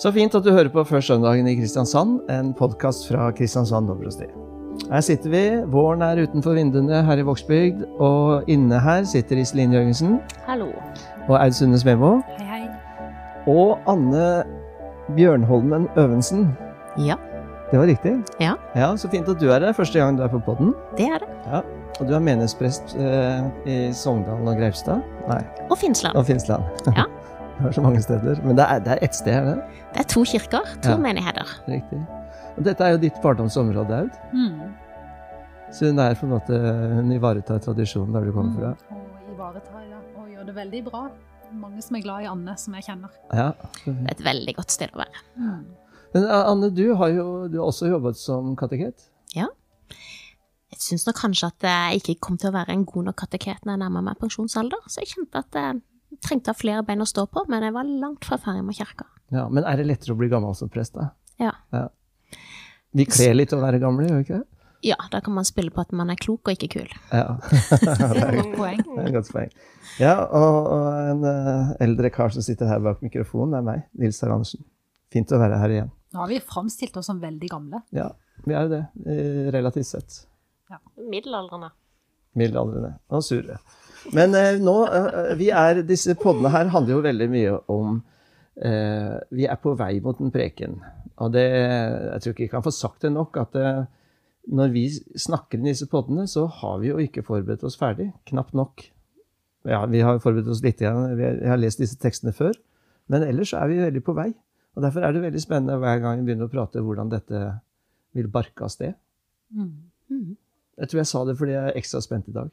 Så fint at du hører på Før søndagen i Kristiansand, en podkast fra Kristiansand Dobrosti. Her sitter vi, våren er utenfor vinduene her i Vågsbygd, og inne her sitter Iselin Jørgensen Hallo. og Aud Sunde Smemo. Hei, hei. Og Anne Bjørnholmen Øvensen. Ja, Det var riktig? Ja. ja. Så fint at du er her første gang du er på podden. det er det. Ja. Og du er menighetsprest eh, i Sogndalen og Greipstad? Nei, Og Finnsland. og Finnsland. Ja. Det er så mange steder. Men det er, det er ett sted, er det? Det er to kirker, to Ja. menigheter. Riktig. Og dette er jo ditt barndomsområde, Aud. Mm. Så hun er på en måte, hun ivaretar tradisjonen der du kommer fra. Mm. Og ivaretar, ja. Og gjør det veldig bra. Mange som er glad i Anne, som jeg kjenner. Ja. Det er et veldig godt sted å være. Mm. Men Anne, du har jo du har også jobbet som kateket. Ja. Jeg syns nok kanskje at jeg ikke kom til å være en god nok kateket når jeg nærma meg pensjonsalder, så jeg kjente at jeg trengte å ha flere bein å stå på, men jeg var langt fra ferdig med kirka. Ja, men er det lettere å bli gammel som prest, da? Ja. Vi kler litt å være gamle, gjør vi ikke det? ja, da kan man spille på at man er klok og ikke kul. Ja. Det er et godt poeng. Det er et godt poeng. Ja, og, og en uh, eldre kar som sitter her bak mikrofonen, er meg, Nils Herr Andersen. Fint å være her igjen. Nå har vi framstilt oss som veldig gamle. Ja, vi er jo det, eh, relativt sett. Ja. Middelaldrende. Middelaldrende og sure. Men eh, nå, eh, vi er, disse poddene her handler jo veldig mye om eh, Vi er på vei mot en preken. Og det, jeg tror ikke jeg kan få sagt det nok, at når vi snakker i disse poddene, så har vi jo ikke forberedt oss ferdig. Knapt nok. Ja, vi har forberedt oss litt, igjen. vi jeg har lest disse tekstene før. Men ellers er vi veldig på vei. Og Derfor er det veldig spennende hver gang vi begynner å prate hvordan dette vil barke av sted. Mm. Mm. Jeg tror jeg sa det fordi jeg er ekstra spent i dag.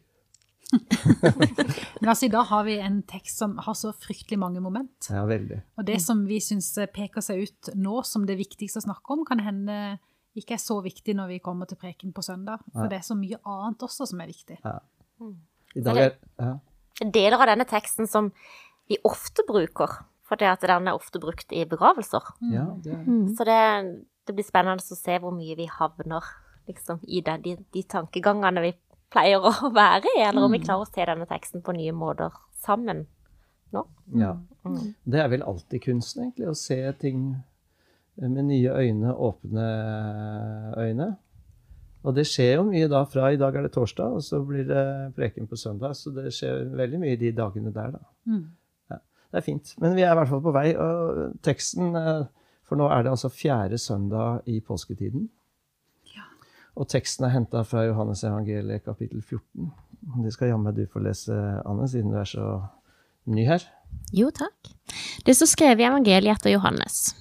Men altså, i dag har vi en tekst som har så fryktelig mange moment. Ja, veldig. Og det som vi syns peker seg ut nå som det viktigste å snakke om, kan hende ikke er så viktig når vi kommer til preken på søndag. For Ja. det er så mye annet også som er viktig. I dag er, ja. deler av denne teksten som vi ofte bruker, for det at den er ofte brukt i begravelser. ja, det er Mm. Så det, det blir spennende å se hvor mye vi havner liksom, i den, de, de tankegangene vi pleier å være i, eller om vi klarer å se denne teksten på nye måter sammen nå. Ja. Mm. Det er vel alltid kunsten, egentlig, å se ting med nye øyne, åpne øyne. Og det skjer jo mye da fra i dag er det torsdag, og så blir det preken på søndag. Så det skjer veldig mye de dagene der, da. Mm. Det er fint. Men vi er i hvert fall på vei. Og teksten eh, For nå er det altså fjerde søndag i påsketiden. Og teksten er henta fra Johannes evangeliet kapittel 14. Det skal jammen du få lese, Anne, siden du er så ny her. Jo, takk. Det står skrevet i evangeliet etter Johannes.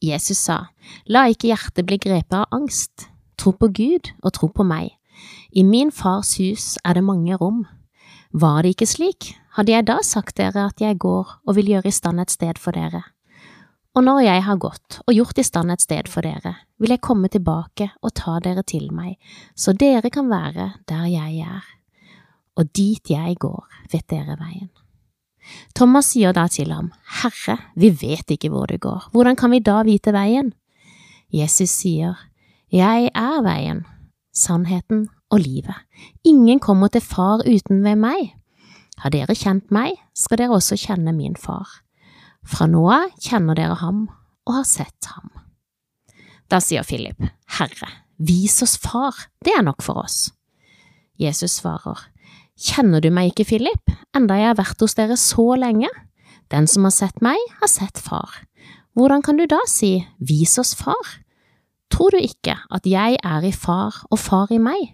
Jesus sa, La ikke hjertet bli grepet av angst. Tro på Gud og tro på meg. I min fars hus er det mange rom. Var det ikke slik, hadde jeg da sagt dere at jeg går og vil gjøre i stand et sted for dere. Og når jeg har gått og gjort i stand et sted for dere, vil jeg komme tilbake og ta dere til meg, så dere kan være der jeg er. Og dit jeg går, vet dere veien. Thomas sier da til ham, Herre, vi vet ikke hvor du går, hvordan kan vi da vite veien? Jesus sier, Jeg er veien, sannheten og livet. Ingen kommer til far uten ved meg. Har dere kjent meg, skal dere også kjenne min far. Fra nå av kjenner dere ham og har sett ham. Da sier Philip, Herre, vis oss far, det er nok for oss. Jesus svarer, Kjenner du meg ikke, Philip, enda jeg har vært hos dere så lenge? Den som har sett meg, har sett far. Hvordan kan du da si, vis oss far? Tror du ikke at jeg er i far og far i meg?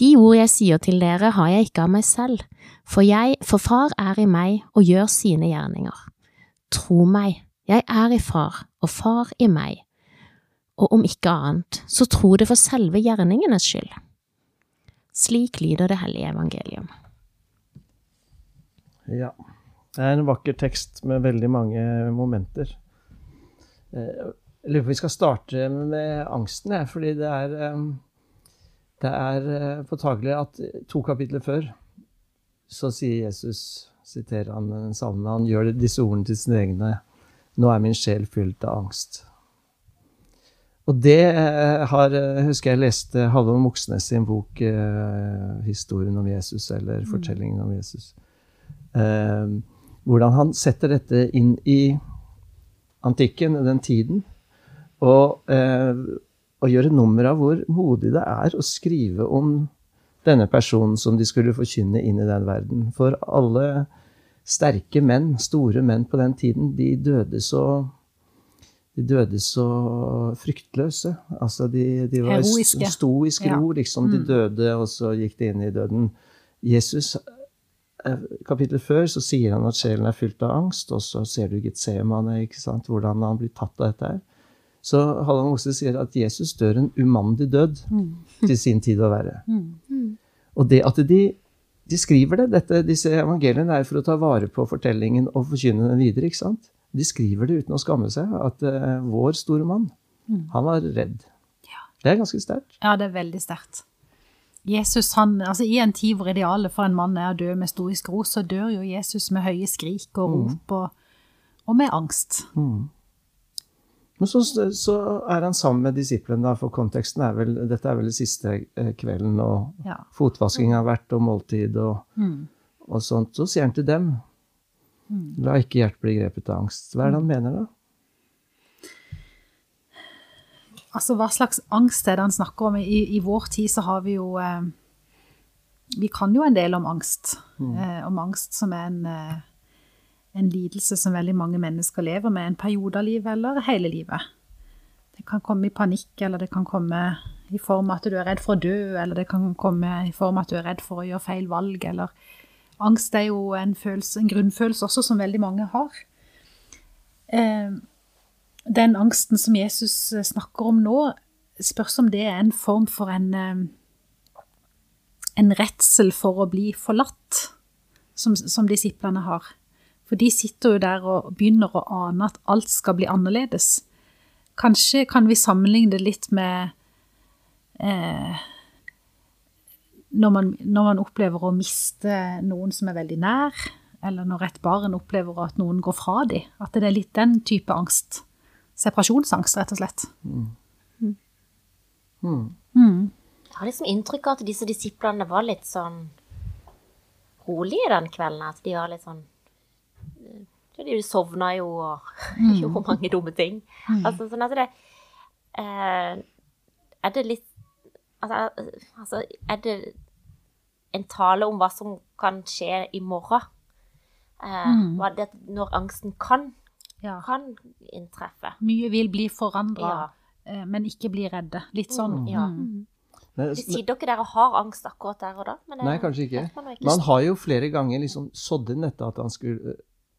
De ord jeg sier til dere, har jeg ikke av meg selv, for, jeg, for far er i meg og gjør sine gjerninger. Tro meg, jeg er i far og far i meg, og om ikke annet, så tro det for selve gjerningenes skyld. Slik lyder det hellige evangelium. Ja. Det er en vakker tekst med veldig mange momenter. Eh, Jeg lurer på om vi skal starte med angsten, jeg, fordi det er, eh, det er eh, påtagelig at to kapitler før så sier Jesus, siterer han den salme, han gjør disse ordene til sine egne. Nå er min sjel fylt av angst. Og det eh, har, eh, husker jeg leste Halvor Moxnes sin bok eh, 'Historien om Jesus', eller 'Fortellingen om Jesus'. Hvordan han setter dette inn i antikken, den tiden, og, eh, og et nummer av hvor modig det er å skrive om denne personen som de skulle forkynne inn i den verden. For alle sterke menn, store menn på den tiden, de døde så de døde så fryktløse. Altså, de, de var Heroiske. stoiske Ja. ro, liksom. De Mm. døde, og så gikk de inn i døden. Jesus, eh, kapittelet før, så sier han at sjelen er fylt av angst, og så ser du Getsemane, ikke sant, hvordan han blir tatt av dette her. Så Halvard Mose sier at Jesus dør en umandig død Mm. til sin tid å være. Mm. Og det at de, de skriver det, dette, disse evangeliene er for å ta vare på fortellingen og forkynne den videre. ikke sant? De skriver det uten å skamme seg. At uh, vår store mann, Mm. han var redd. Ja. Det er ganske sterkt. Ja, det er veldig sterkt. Jesus, han, altså I en tid hvor idealet for en mann er å dø med stoisk ro, så dør jo Jesus med høye skrik og rop og, og med angst. Men så, så er han sammen med disiplene, da, for konteksten er vel Dette er vel den siste eh, kvelden, og Ja. fotvasking har vært, og måltid og, Mm. og sånt. Så sier han til dem La ikke hjertet bli grepet av angst. Hva er det han mener, da? Altså, hva slags angst er det han snakker om? I, i vår tid så har vi jo eh, Vi kan jo en del om angst. Eh, om angst som er en, eh, en lidelse som veldig mange mennesker lever med en periode av livet eller hele livet. Det kan komme i panikk, eller det kan komme i form av at du er redd for å dø, eller det kan komme i form av at du er redd for å gjøre feil valg, eller Angst er jo en, følelse, en grunnfølelse også som veldig mange har. Eh, den angsten som Jesus snakker om nå, spørs om det er en form for en, eh, en redsel for å bli forlatt, som, som disiplene har. For de sitter jo der og begynner å ane at alt skal bli annerledes. Kanskje kan vi sammenligne det litt med eh, når, man, når man opplever å miste noen som er veldig nær, eller når et barn opplever at noen går fra dem. At det er litt den type angst. Separasjonsangst, rett og slett. Hmm. Mm. Jeg har liksom inntrykk av at disse disiplene var litt sånn rolige den kvelden. At de var litt sånn ja, De sovna jo og gjorde mange dumme ting. Altså, sånn at det eh, Er det litt altså, altså, er det en tale om hva som kan skje i morgen? Eh, Mm. hva det når angsten kan, Ja. kan inntreffe. Mye vil bli forandra, Ja. eh, men ikke bli redde. Litt sånn. Ja. Mm. Nei, De sitter ikke der har angst akkurat der og da. Men det Nei, kanskje ikke. man ikke. Men han har jo flere ganger liksom sådd inn dette at han skulle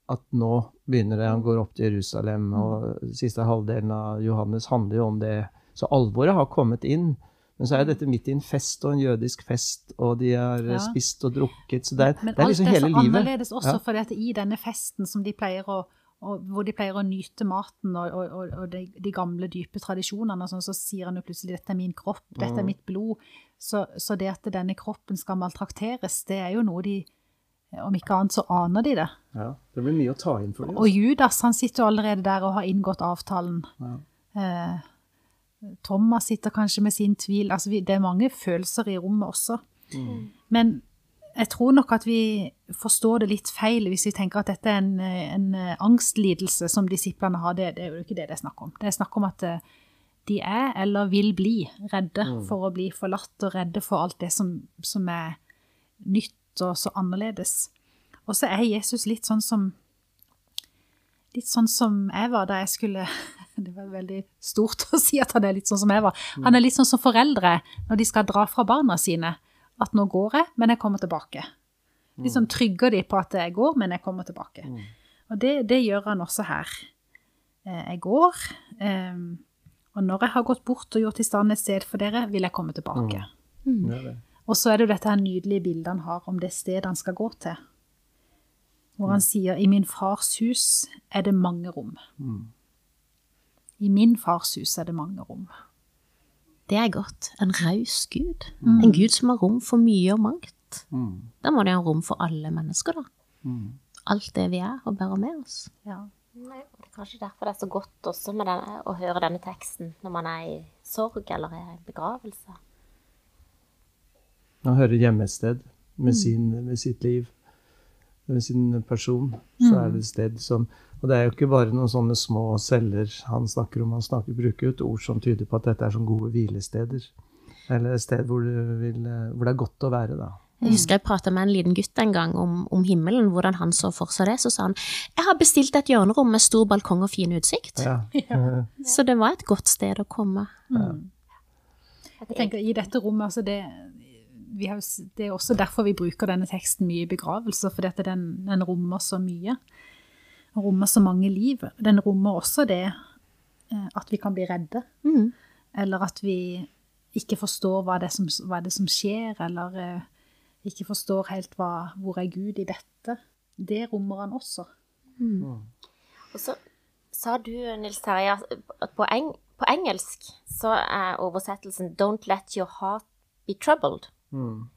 at nå begynner det, han går opp til Jerusalem, og siste halvdelen av Johannes handler jo om det. Så alvoret har kommet inn. Men så er dette midt i en fest og en jødisk fest, og de har Ja. spist og drukket. Så det er, Men det er alt liksom er så annerledes også, Ja. at i denne festen som de pleier å og hvor de pleier å nyte maten og, og, og, de, de gamle, dype tradisjonene, sånn, så sier han jo plutselig 'dette er min kropp, dette er Mm. mitt blod'. Så, så det at denne kroppen skal maltrakteres, det er jo noe de Om ikke annet så aner de det. Ja, det blir mye å ta inn for dem. Og Judas han sitter allerede der og har inngått avtalen. Ja. Eh, Thomas sitter kanskje med sin tvil. Altså, det er mange følelser i rommet også. Men jeg tror nok at vi forstår det litt feil hvis vi tenker at dette er en, en angstlidelse som disiplene har. Det, det er jo ikke det det er snakk om. Det er snakk om at eh, de er eller vil bli redde for å bli forlatt og redde for alt det som, som er nytt og så annerledes. Og så er Jesus litt sånn som Litt sånn som jeg var da jeg skulle Det var veldig stort å si at han er litt sånn som jeg var. Han er litt sånn som foreldre når de skal dra fra barna sine. At nå går jeg, men jeg kommer tilbake. Litt sånn trygger de på at jeg går, men jeg kommer tilbake. Og det, det gjør han også her. Eh, Jeg går, eh, og når jeg har gått bort og gjort i stand et sted for dere, vil jeg komme tilbake. Det det. Og så er det jo dette her nydelige bildet han har om det stedet han skal gå til. Hvor han sier 'I min fars hus er det mange rom'. I min fars hus er det mange rom. Det er godt. En raus Gud. En Gud som har rom for mye og mangt. Mm. Da må det ha rom for alle mennesker, da. Mm. Alt det vi er og bærer med oss. Ja. Nei, og det er kanskje derfor det er så godt også med denne, å høre denne teksten når man er i sorg eller er i begravelse. Han hører hjemme et sted med, sin, med sitt liv. med sin person, så er det et sted som Og det er jo ikke bare noen sånne små celler han snakker om. Han snakker, bruker jo et ord som tyder på at dette er som gode hvilesteder. Eller et sted hvor, du vil, hvor det er godt å være, da. Jeg husker jeg prata med en liten gutt en gang om, om himmelen, hvordan han så for seg det. Så sa han jeg har bestilt et hjørnerom med stor balkong og fin utsikt. Ja. Så det var et godt sted å komme. Jeg tenker i dette rommet, altså det, har, det er også derfor vi bruker denne teksten mye i begravelser, for at den, den rommer så mye. Den rommer så mange liv. Den rommer også det eh, at vi kan bli redde, Mm. eller at vi ikke forstår hva det er som, hva det er som skjer, eller eh, ikke forstår helt hva, hvor er Gud i dette. Det rommer han også. Og så sa du, Nils Terje, at på, eng på engelsk så er oversettelsen 'Don't let your heart be troubled'. Mm.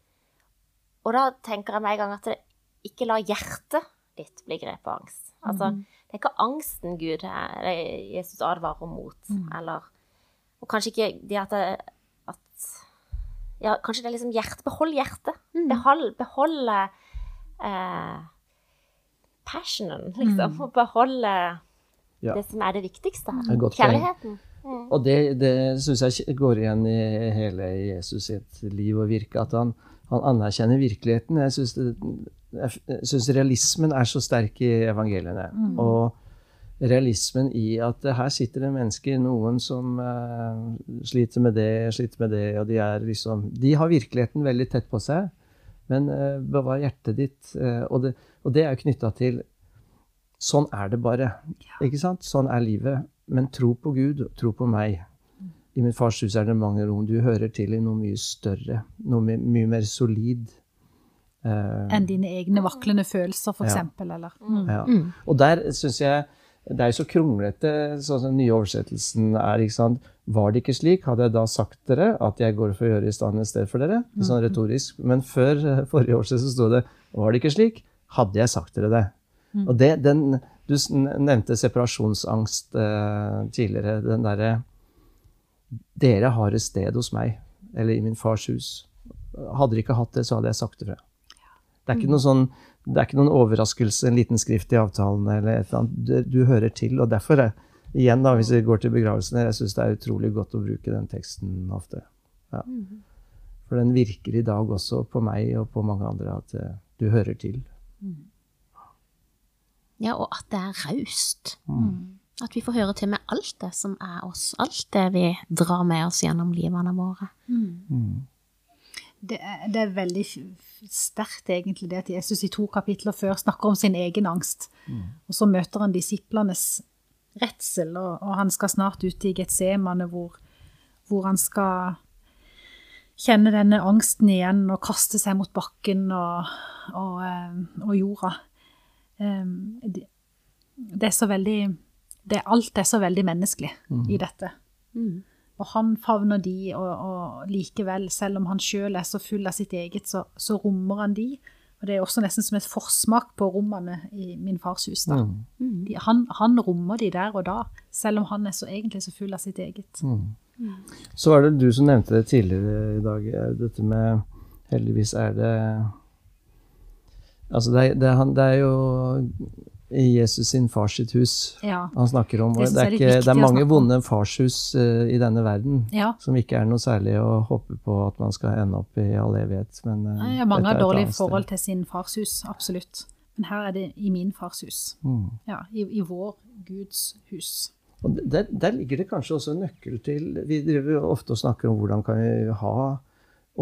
Og da tenker jeg med en gang at det, ikke la hjertet ditt bli grepet av angst. Altså, det er ikke angsten Gud er, Jesus advarer mot, eller Og kanskje ikke det at, det, at Ja, kanskje det er liksom hjertet. Behold hjertet. Behold, behold eh, passionen, liksom. Og beholde Ja. det som er det viktigste Det Kjærligheten. Og det, det syns jeg går igjen i hele Jesus sitt liv og virke, at han, han anerkjenner virkeligheten. Jeg syns realismen er så sterk i evangeliene. Og realismen i at her sitter det mennesker, noen som uh, sliter med det, sliter med det, og de er liksom De har virkeligheten veldig tett på seg, men uh, bevar hjertet ditt. Uh, og, det, og det er jo knytta til Sånn er det bare. Ikke sant? Sånn er livet. Men tro på Gud, tro på meg. I mitt fars hus er det mange rom. Du hører til i noe mye større. Noe my mye mer solid. Uh, Enn dine egne vaklende følelser, for Ja. eksempel, eller? Mm. ja. Og der syns jeg det er jo så kronglete, sånn som den nye oversettelsen er. ikke sant? Var det ikke slik, hadde jeg da sagt dere at jeg går for å gjøre i stand et sted for dere? Sånn retorisk. Men før eh, forrige oversettelse så sto det var det ikke slik, hadde jeg sagt dere det. Og det, den, Du nevnte separasjonsangst eh, tidligere. Den derre Dere har et sted hos meg, eller i min fars hus. Hadde dere ikke hatt det, så hadde jeg sagt det fra. Det er ikke noe sånn det er ikke noen overraskelse, en liten skrift i avtalen eller et eller annet. Du, du hører til, og derfor, er, igjen da, hvis vi går til begravelsen, jeg syns det er utrolig godt å bruke den teksten ofte. Ja. For den virker i dag også på meg og på mange andre at eh, du hører til. Ja, og at det er raust. At vi får høre til med alt det som er oss. Alt det vi drar med oss gjennom livene våre. Det er, det er veldig sterkt, egentlig, det at Jesus i to kapitler før snakker om sin egen angst. Og så møter han disiplenes redsel, og, og han skal snart ut i Getsemane, hvor, hvor han skal kjenne denne angsten igjen og kaste seg mot bakken og, og, eh, og jorda. Um, det, er så veldig det, Alt er så veldig menneskelig i dette. Og han favner de, og, og likevel, selv om han sjøl er så full av sitt eget, så, så rommer han de. Og det er også nesten som et forsmak på rommene i min fars hus. da. De, han, han rommer de der og da, selv om han er så egentlig så full av sitt eget. Så var det du som nevnte det tidligere i dag, eh, dette med Heldigvis er det Altså, det er, det er, han, det er jo i Jesus sin fars sitt hus Ja. han snakker om. Det Det er, ikke, det er mange vonde farshus uh, i denne verden ja. som ikke er noe særlig å håpe på at man skal ende opp i all evighet. Men uh, Ja, mange har dårlig forhold til sin fars hus, absolutt. Men her er det i min fars hus. Mm. Ja, i, i vår Guds hus. Og der, der ligger det kanskje også en nøkkel til Vi driver jo ofte og snakker om hvordan kan vi ha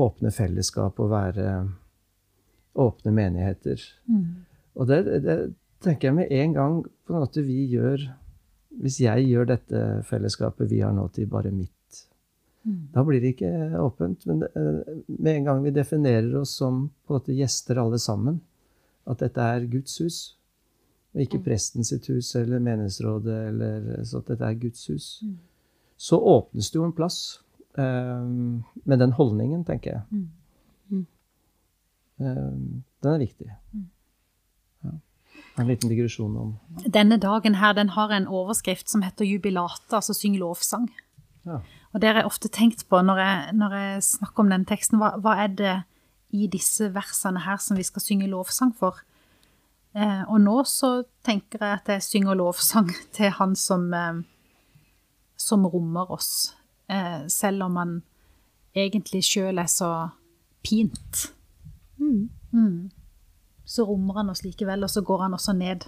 åpne fellesskap og være åpne menigheter. Og det, det tenker jeg med en gang på en måte vi gjør Hvis jeg gjør dette fellesskapet vi har nå til bare mitt, da blir det ikke åpent. Men eh, med en gang vi definerer oss som på en måte gjester alle sammen, at dette er Guds hus, og ikke presten sitt hus eller menighetsrådet, eller så at dette er Guds hus, så åpnes det jo en plass Um, med den holdningen, tenker jeg. Eh, den er viktig. Ja. En liten digresjon om Denne dagen her, den har en overskrift som heter jubilate, altså syng lovsang. ja. Og det har jeg ofte tenkt på når jeg, når jeg snakker om den teksten. Hva, hva er det i disse versene her som vi skal synge lovsang for? Eh, og nå så tenker jeg at jeg synger lovsang til han som, eh, som rommer oss, eh, selv om han egentlig sjøl er så pint. Mm. Så rommer han oss likevel, og så går han også ned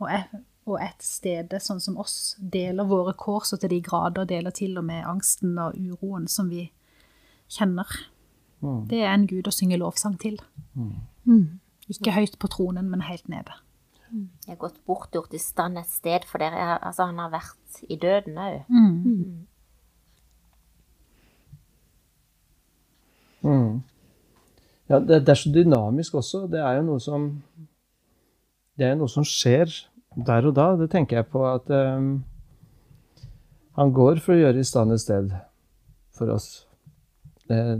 og er, og er et sted sånn som oss, deler våre kår så til de grader, deler til og med angsten og uroen som vi kjenner. Mm. Det er en Gud å synge lovsang til. Mm. Ikke høyt på tronen, men helt nede. Jeg har gått bort gjort i stand et sted for dere. Altså, han har vært i døden òg. Mm. Ja, det, det er så dynamisk også. Det er jo noe som Det er noe som skjer der og da. Det tenker jeg på at um, han går for å gjøre i stand et sted for oss. Eh,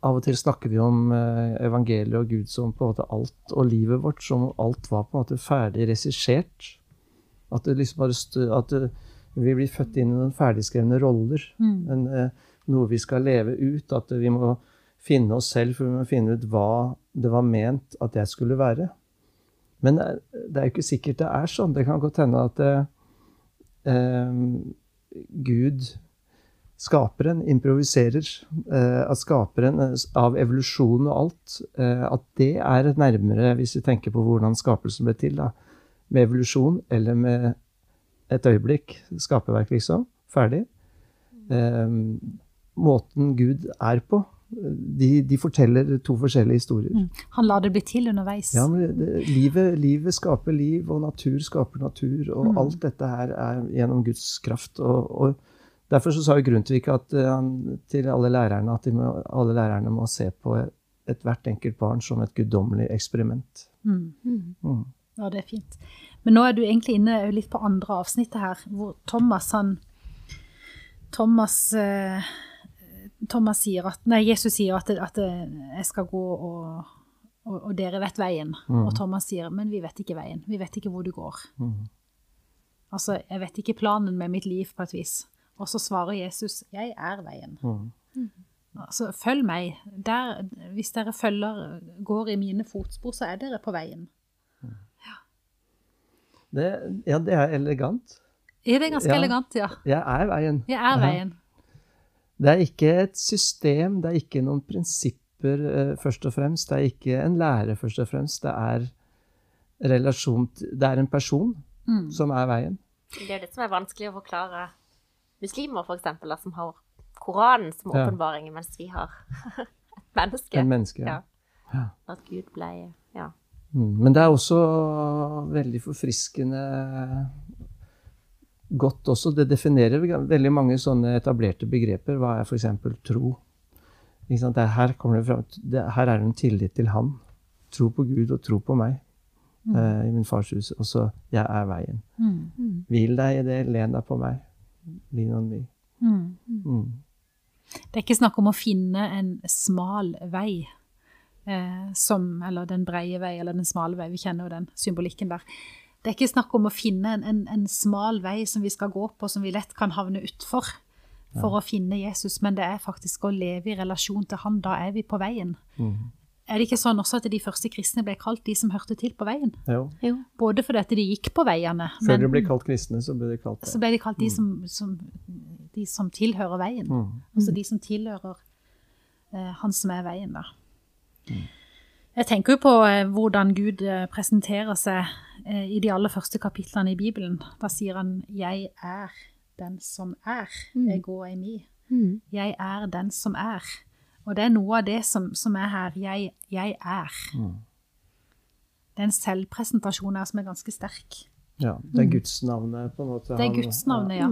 av og til snakker vi om eh, evangeliet og Gud som på en måte alt, og livet vårt som alt var på en måte ferdig regissert. At det liksom at det, vi blir født inn i noen ferdigskrevne roller. En, eh, noe vi skal leve ut. At vi må finne oss selv, for vi må finne ut hva det var ment at jeg skulle være. Men det er, jo ikke sikkert det er sånn. Det kan godt hende at eh, eh, Gud, skaperen, improviserer. Eh, at skaperen eh, av evolusjon og alt, eh, at det er nærmere, hvis vi tenker på hvordan skapelsen ble til, da, med evolusjon eller med et øyeblikk, skaperverk, liksom, ferdig. Eh, måten Gud er på, de, de forteller to forskjellige historier. Han lar det bli til underveis. Ja, men det, livet, livet skaper liv, og natur skaper natur. Og alt dette her er gjennom Guds kraft. Og, og Derfor så sa jo Grundtvig at eh, han, til alle lærerne at de må, alle lærerne må se på ethvert enkelt barn som et guddommelig eksperiment. Mm. Mm. Ja, det er fint. Men nå er du egentlig inne litt på andre avsnittet her, hvor Thomas han Thomas, eh, Thomas sier at Nei, Jesus sier at, at jeg skal gå og, og, og dere vet veien. Og Thomas sier men vi vet ikke veien. Vi vet ikke hvor du går. Altså, jeg vet ikke planen med mitt liv på et vis. Og så svarer Jesus jeg er veien. Altså, følg meg. Der, hvis dere følger, går i mine fotspor, så er dere på veien. Det, ja, det er elegant. Er det ganske Ja. elegant, ja? Jeg er veien. Jeg er veien. Det er ikke et system, det er ikke noen prinsipper eh, først og fremst. Det er ikke en lære først og fremst. Det er relasjon Det er en person Mm. som er veien. Det er jo det som er vanskelig å forklare muslimer, for eksempel, som har Koranen som Ja. åpenbaring, mens vi har et menneske. En menneske. Ja. Ja. At Gud ble Ja. Mm, Men det er også veldig forfriskende godt også. Det definerer veldig mange sånne etablerte begreper. Hva er f.eks. tro? Ikke sant? Det er, her, kommer det frem, det, her er det en tillit til Han. Tro på Gud og tro på meg eh, i min fars hus. Og så jeg er veien. Mm. Hvil deg i det, len deg på meg. Lean on me. Mm. Mm. Det er ikke snakk om å finne en smal vei, eh, som, eller den breie vei, eller den smale vei. Vi kjenner jo den symbolikken der. Det er ikke snakk om å finne en, en, en smal vei som vi skal gå på, som vi lett kan havne utfor for å finne Jesus, men det er faktisk å leve i relasjon til han. Da er vi på veien. Mm. Er det ikke sånn også at de første kristne ble kalt de som hørte til på veien? Jo. Jo. Både fordi at de gikk på veiene, Før men de ble kalt kristne, så ble de kalt det. så ble de kalt de som, som, de som tilhører veien. Mm. Altså de som tilhører eh, han som er veien, da. Jeg tenker jo på eh, hvordan Gud eh, presenterer seg eh, i de aller første kapitlene i Bibelen. Da sier han 'Jeg er den som er'. Jeg går i mi. Mm. Jeg er den som er. Og det er noe av det som, som er her. Jeg, jeg er. Mm. Det er en selvpresentasjon her som er ganske sterk. Ja, det er gudsnavnet, på en måte. Det er Guds gudsnavnet, ja.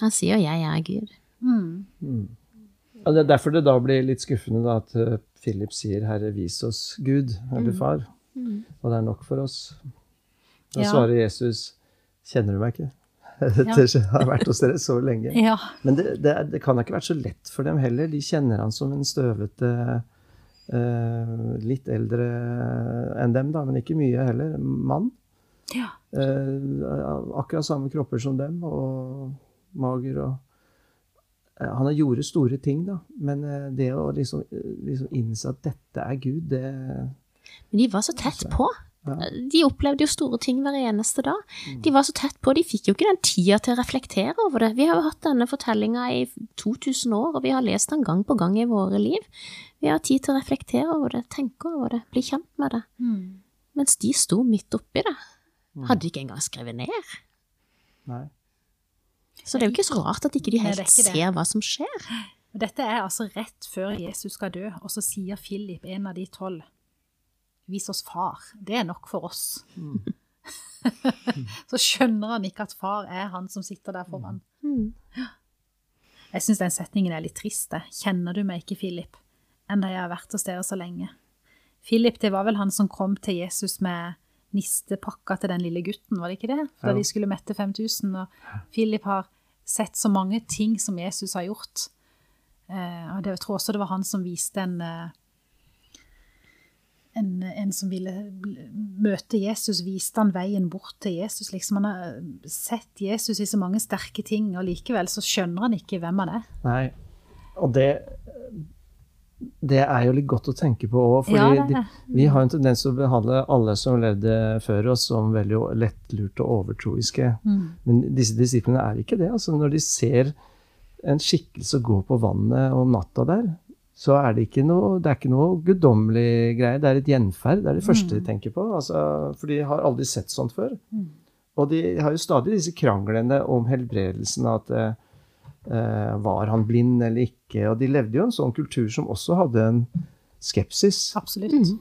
Han sier 'jeg er Gud'. Mm. Ja, det er derfor det da blir litt skuffende da, at Philip sier 'Herre, vis oss Gud', eller Far. Og det er nok for oss. Da Ja. svarer Jesus 'Kjenner du meg ikke?' Dette har vært hos dere så lenge. Ja. Men det, det, det kan ha ikke vært så lett for dem heller. De kjenner han som en støvete, Uh, litt eldre enn dem, da, men ikke mye heller, mann. ja. Uh, akkurat samme kropper som dem, og mager og Han har gjort store ting, da, men eh, det å liksom, eh, liksom innse at dette er Gud, det, Men de var så tett på. De opplevde jo store ting hver eneste dag. De var så tett på, de fikk jo ikke den tida til å reflektere over det. Vi har jo hatt denne fortellinga i 2000 år, og vi har lest den gang på gang i våre liv. Vi har tid til å reflektere over det, tenke over det, bli kjent med det. Mens de sto midt oppi det. Hadde ikke engang skrevet ned. Nei. Så det er jo ikke så rart at ikke de Nei, helt det ikke ser hva som skjer. Dette er altså rett før Jesus skal dø, og så sier Philip, en av de tolv, vis oss far. Det er nok for oss. så skjønner han ikke at far er han som sitter der foran. Mm. Jeg syns den setningen er litt trist. det. Kjenner du meg ikke, Philip, enda jeg har vært hos dere så lenge? Philip, det var vel han som kom til Jesus med nistepakka til den lille gutten, var det ikke det? Da de skulle mette 5000. Og Philip har sett så mange ting som Jesus har gjort. Eh, og jeg tror også det var han som viste en eh, en, en som ville møte Jesus, viste han veien bort til Jesus. Liksom Han har sett Jesus i så mange sterke ting, og likevel så skjønner han ikke hvem han er. Nei. Og det det er jo litt godt å tenke på òg, fordi Ja, de, vi har en tendens til å behandle alle som levde før oss, som veldig lettlurte og overtroiske. Men disse disiplene er ikke det. altså Når de ser en skikkelse gå på vannet om natta der, så er det ikke noe, det er ikke noe guddommelig greie. Det er et gjenferd. Det er det første de tenker på. Altså, for de har aldri sett sånt før. Og de har jo stadig disse kranglene om helbredelsen. At eh, var han blind eller ikke? Og de levde jo i en sånn kultur som også hadde en skepsis. Absolutt.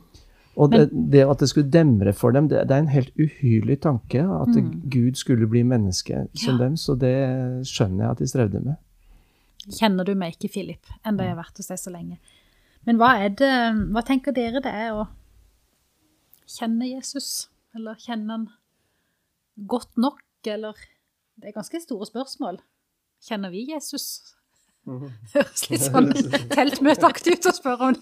Og det, det at det skulle demre for dem, det, det er en helt uhyrlig tanke. At Gud skulle bli menneske som Ja. dem. Så det skjønner jeg at de strevde med. Kjenner du meg ikke, Philip, enn da jeg har vært hos deg så lenge. Men hva er det, hva tenker dere det er å kjenne Jesus? Eller kjenne han godt nok, eller Det er ganske store spørsmål. Kjenner vi Jesus? Høres litt sånn teltmøteaktig ut å spørre om.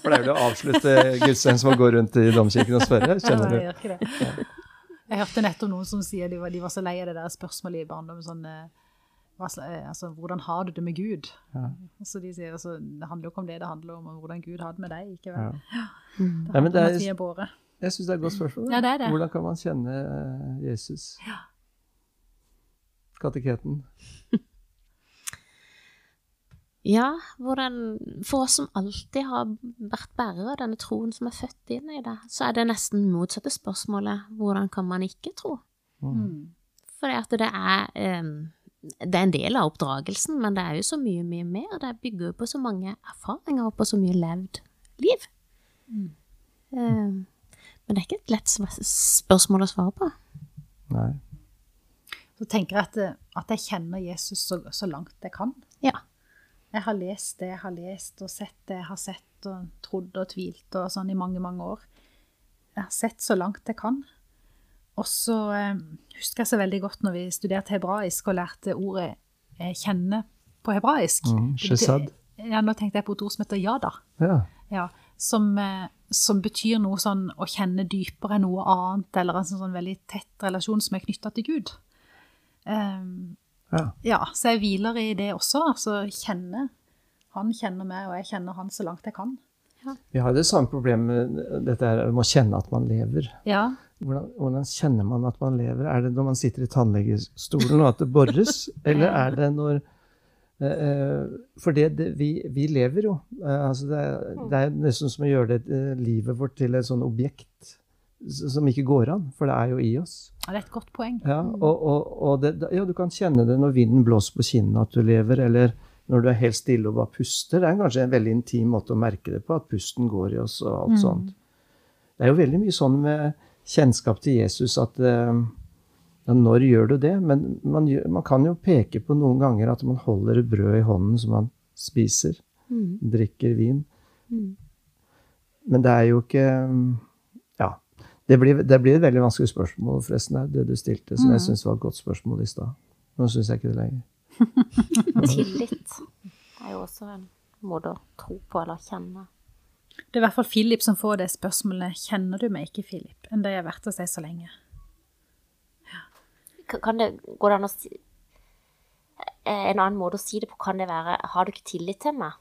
Pleier du å avslutte gudstjenesten med å gå rundt i domkirken og spørre? Kjenner du? jeg hørte nettopp noen som sier de var, de var så lei av det der spørsmålet i barndommen sånn eh, eh, altså, Hvordan har du det med Gud? Ja. Så de sier altså, det handler jo ikke om det, det handler om hvordan Gud har det med deg. ikke vel? Ja. Det Ja, men handler det om at vi er. Jeg syns det er et godt spørsmål. Ja, det er det. Hvordan kan man kjenne Jesus? Jesus? Kateketen. Ja, hvordan, for oss som alltid har vært bærere av denne troen som er født inn i det, så er det nesten motsatte spørsmålet hvordan kan man ikke tro? Mm. For det er em, det er en del av oppdragelsen, men det er jo så mye, mye mer. Det bygger jo på så mange erfaringer og på så mye levd liv. Em, men det er ikke et lett spørsmål å svare på. Nei. Så tenker jeg at, eh, at jeg kjenner Jesus så, så langt jeg kan. Ja. Jeg har lest det jeg har lest, og sett det jeg har sett, og trodd og tvilt og sånn i mange, mange år. Jeg har sett så langt jeg kan. Og så eh, husker jeg så veldig godt når vi studerte hebraisk og lærte ordet eh, 'kjenne' på hebraisk. Mm, shesad. Ja, nå tenkte jeg på et ord som heter 'jada'. Ja. Ja, som, eh, som betyr noe sånn å kjenne dypere enn noe annet, eller en sånn, sånn veldig tett relasjon som er knytta til Gud. Ehm, ja. ja, så jeg hviler i det også. Altså kjenne. Han kjenner meg, og jeg kjenner han så langt jeg kan. Vi har det samme problemet dette her med å kjenne at man lever. Ja, Hvordan, hvordan kjenner man at man lever? Er det når man sitter i tannlegestolen og at det borres, eller er det når eh, eh, For det, det, vi, vi lever jo. Eh, altså det, er- det er nesten som å gjøre det, eh, livet vårt til et sånn objekt som ikke går an, for det er jo i oss. ja, det er et godt poeng. Ja, og, og, og det, ja, du kan kjenne det når vinden blåser på kinnene at du lever, eller når du er helt stille og bare puster. Det er kanskje en veldig intim måte å merke det på, at pusten går i oss og alt sånt. Det er jo veldig mye sånn med kjennskap til Jesus at eh, ja, når gjør du det? Men man, gjør, man kan jo peke på noen ganger at man holder brød i hånden som man spiser, drikker vin. Men det er jo ikke. Det blir, det blir et veldig vanskelig spørsmål, forresten, det du stilte, som jeg syns var et godt spørsmål i stad. Nå syns jeg ikke det lenger. Tillit er jo også en måte å tro på eller kjenne. Det er i hvert fall Philip som får det spørsmålet 'Kjenner du meg ikke, Philip?' Enn det jeg har vært hos deg så lenge. Ja. Kan det, går det an å si eh, En annen måte å si det på kan det være 'Har du ikke tillit til meg?'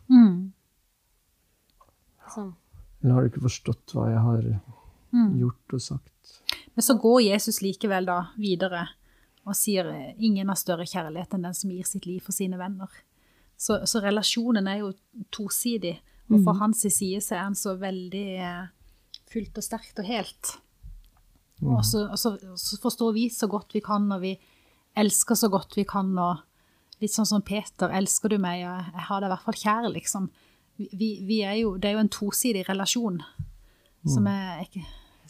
Liksom, Eller har du ikke forstått hva jeg har Mm. gjort og sagt? Men så går Jesus likevel da videre og sier ingen har større kjærlighet enn den som gir sitt liv for sine venner. Så, så relasjonen er jo tosidig, og fra hans side så er han så veldig eh, fullt og sterkt og helt. Og så, og så, så forstår vi så godt vi kan, og vi elsker så godt vi kan, og litt sånn som Peter, elsker du meg, og jeg har deg i hvert fall kjær, liksom. Vi, vi, er jo, det er jo en tosidig relasjon som er, ikke,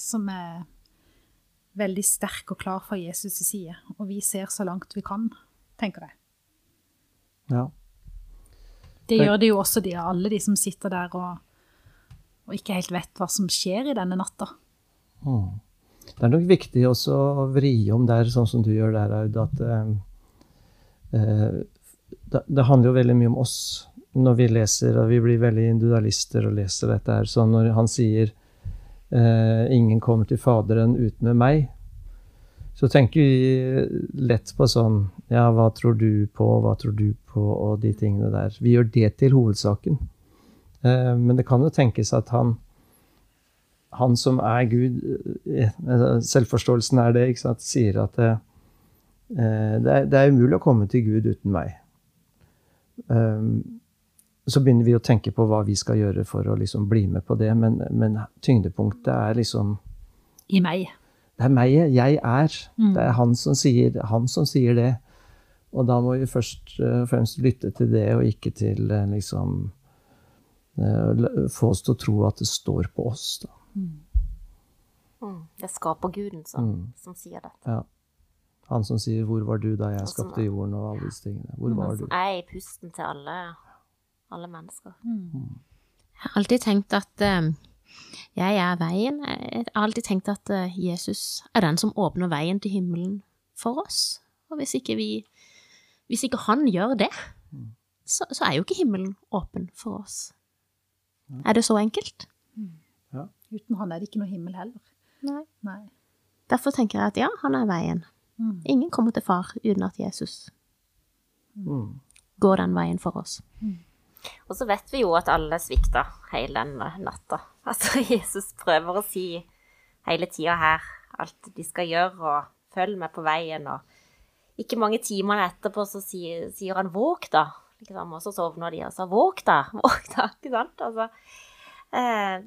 som er veldig sterk og klar fra Jesus' side, og vi ser så langt vi kan, tenker jeg. Ja. Det gjør det jo også de, alle de som sitter der og, og ikke helt vet hva som skjer i denne natta. Mm. Det er nok viktig også å vri om der, sånn som du gjør der, Aud, at eh, eh, det, det handler jo veldig mye om oss når vi leser, og vi blir veldig individualister og leser dette her. Så når han sier 'ingen kommer til Faderen uten med meg', så tenker vi lett på sånn Ja, hva tror du på, hva tror du på, og de tingene der. Vi gjør det til hovedsaken. Eh, men det kan jo tenkes at han han som er Gud, eh, eh, selvforståelsen er det, ikke sant, sier at eh, eh, det, er, det er umulig å komme til Gud uten meg. Um, så begynner vi å tenke på hva vi skal gjøre for å liksom bli med på det, men, men tyngdepunktet er liksom I meg. Det er meg, jeg er. Mm. Det er han som sier, han som sier det. Og da må vi først eh, og fremst lytte til det, og ikke til eh, liksom eh, Få oss til å tro at det står på oss, da. Mm. Det er skaperguden som, Mm. som sier dette. Ja. Han som sier 'Hvor var du da jeg skapte jorden?' og alle disse tingene. Hvor var du? Jeg er i pusten til alle, alle mennesker. Jeg har alltid tenkt at eh, jeg er veien. Jeg har alltid tenkt at uh, Jesus er den som åpner veien til himmelen for oss. Og hvis ikke vi Hvis ikke han gjør det, så, så er jo ikke himmelen åpen for oss. Er det så enkelt? Uten han er det ikke noe himmel heller. Nei. Nei. Derfor tenker jeg at ja, han er veien. Mm. Ingen kommer til far uten at Jesus Mm. går den veien for oss. Og så vet vi jo at alle svikta hele den natta. Altså, Jesus prøver å si hele tida her alt de skal gjøre, og følg med på veien, og ikke mange timene etterpå så sier, sier han 'våg', da. Liksom, og så sovner de, og sa 'våg', da. Våg, da. Ikke sant? Altså, eh,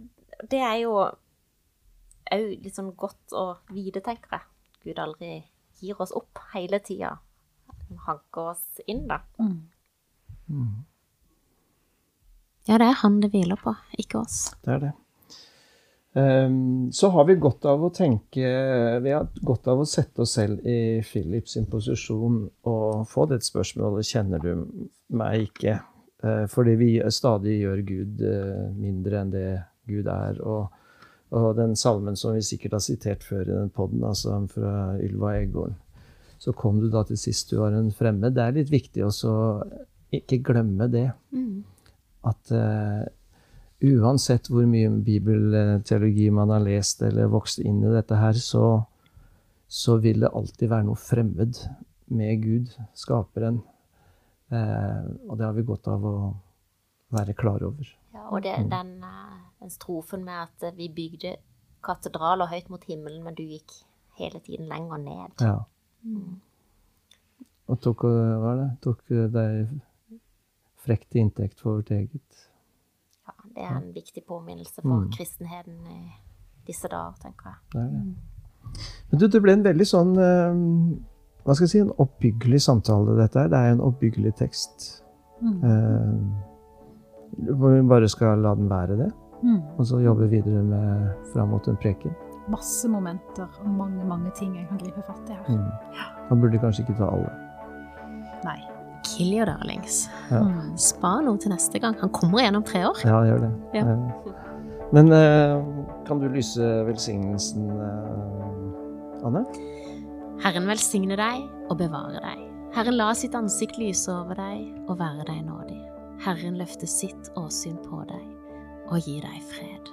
det er jo òg litt sånn godt å vite, tenker jeg. Gud aldri gir oss opp hele tida. Han hanker oss inn, da. Ja, det er han det hviler på, ikke oss. Det er det. Um, så har vi godt av å tenke Vi har godt av å sette oss selv i Philip sin posisjon og få det spørsmålet Kjenner du meg ikke? Uh, fordi vi stadig gjør Gud uh, mindre enn det Gud er. Og, og den salmen som vi sikkert har sitert før i den poden, altså fra Ylva Eggården. Så kom du da til sist du var en fremmed. Det er litt viktig også å ikke glemme det. At uh, uansett hvor mye bibelteologi man har lest eller vokst inn i dette her, så, så vil det alltid være noe fremmed med Gud, skaperen. Uh, og det har vi godt av å være klar over. Ja, og det, den, eh, den strofen med at vi bygde katedraler høyt mot himmelen, men du gikk hele tiden lenger ned. Ja. Og tok, hva er det? tok deg frekt til inntekt for vårt eget. Ja, det er en viktig påminnelse for Mm. kristenheten i disse dager, tenker jeg. Det det. Men du, det ble en veldig sånn eh, Hva skal jeg si? En oppbyggelig samtale, dette her. Det er jo en oppbyggelig tekst. Eh, hvor vi bare skal la den være det, Mm. og så jobbe videre med fram mot en preken. Masse momenter og mange, mange ting jeg kan gripe fatt i her. Mm. Man burde kanskje ikke ta alle. Nei. Kill your darlings. Ja. Spa Spar noe til neste gang. Han kommer igjen om tre år. Ja, gjør det. Ja. Men eh, kan du lyse velsignelsen, eh, Anne? Herren velsigne deg og bevare deg. Herren la sitt ansikt lyse over deg og være deg nådig. Herren løfte sitt åsyn på deg og gi deg fred.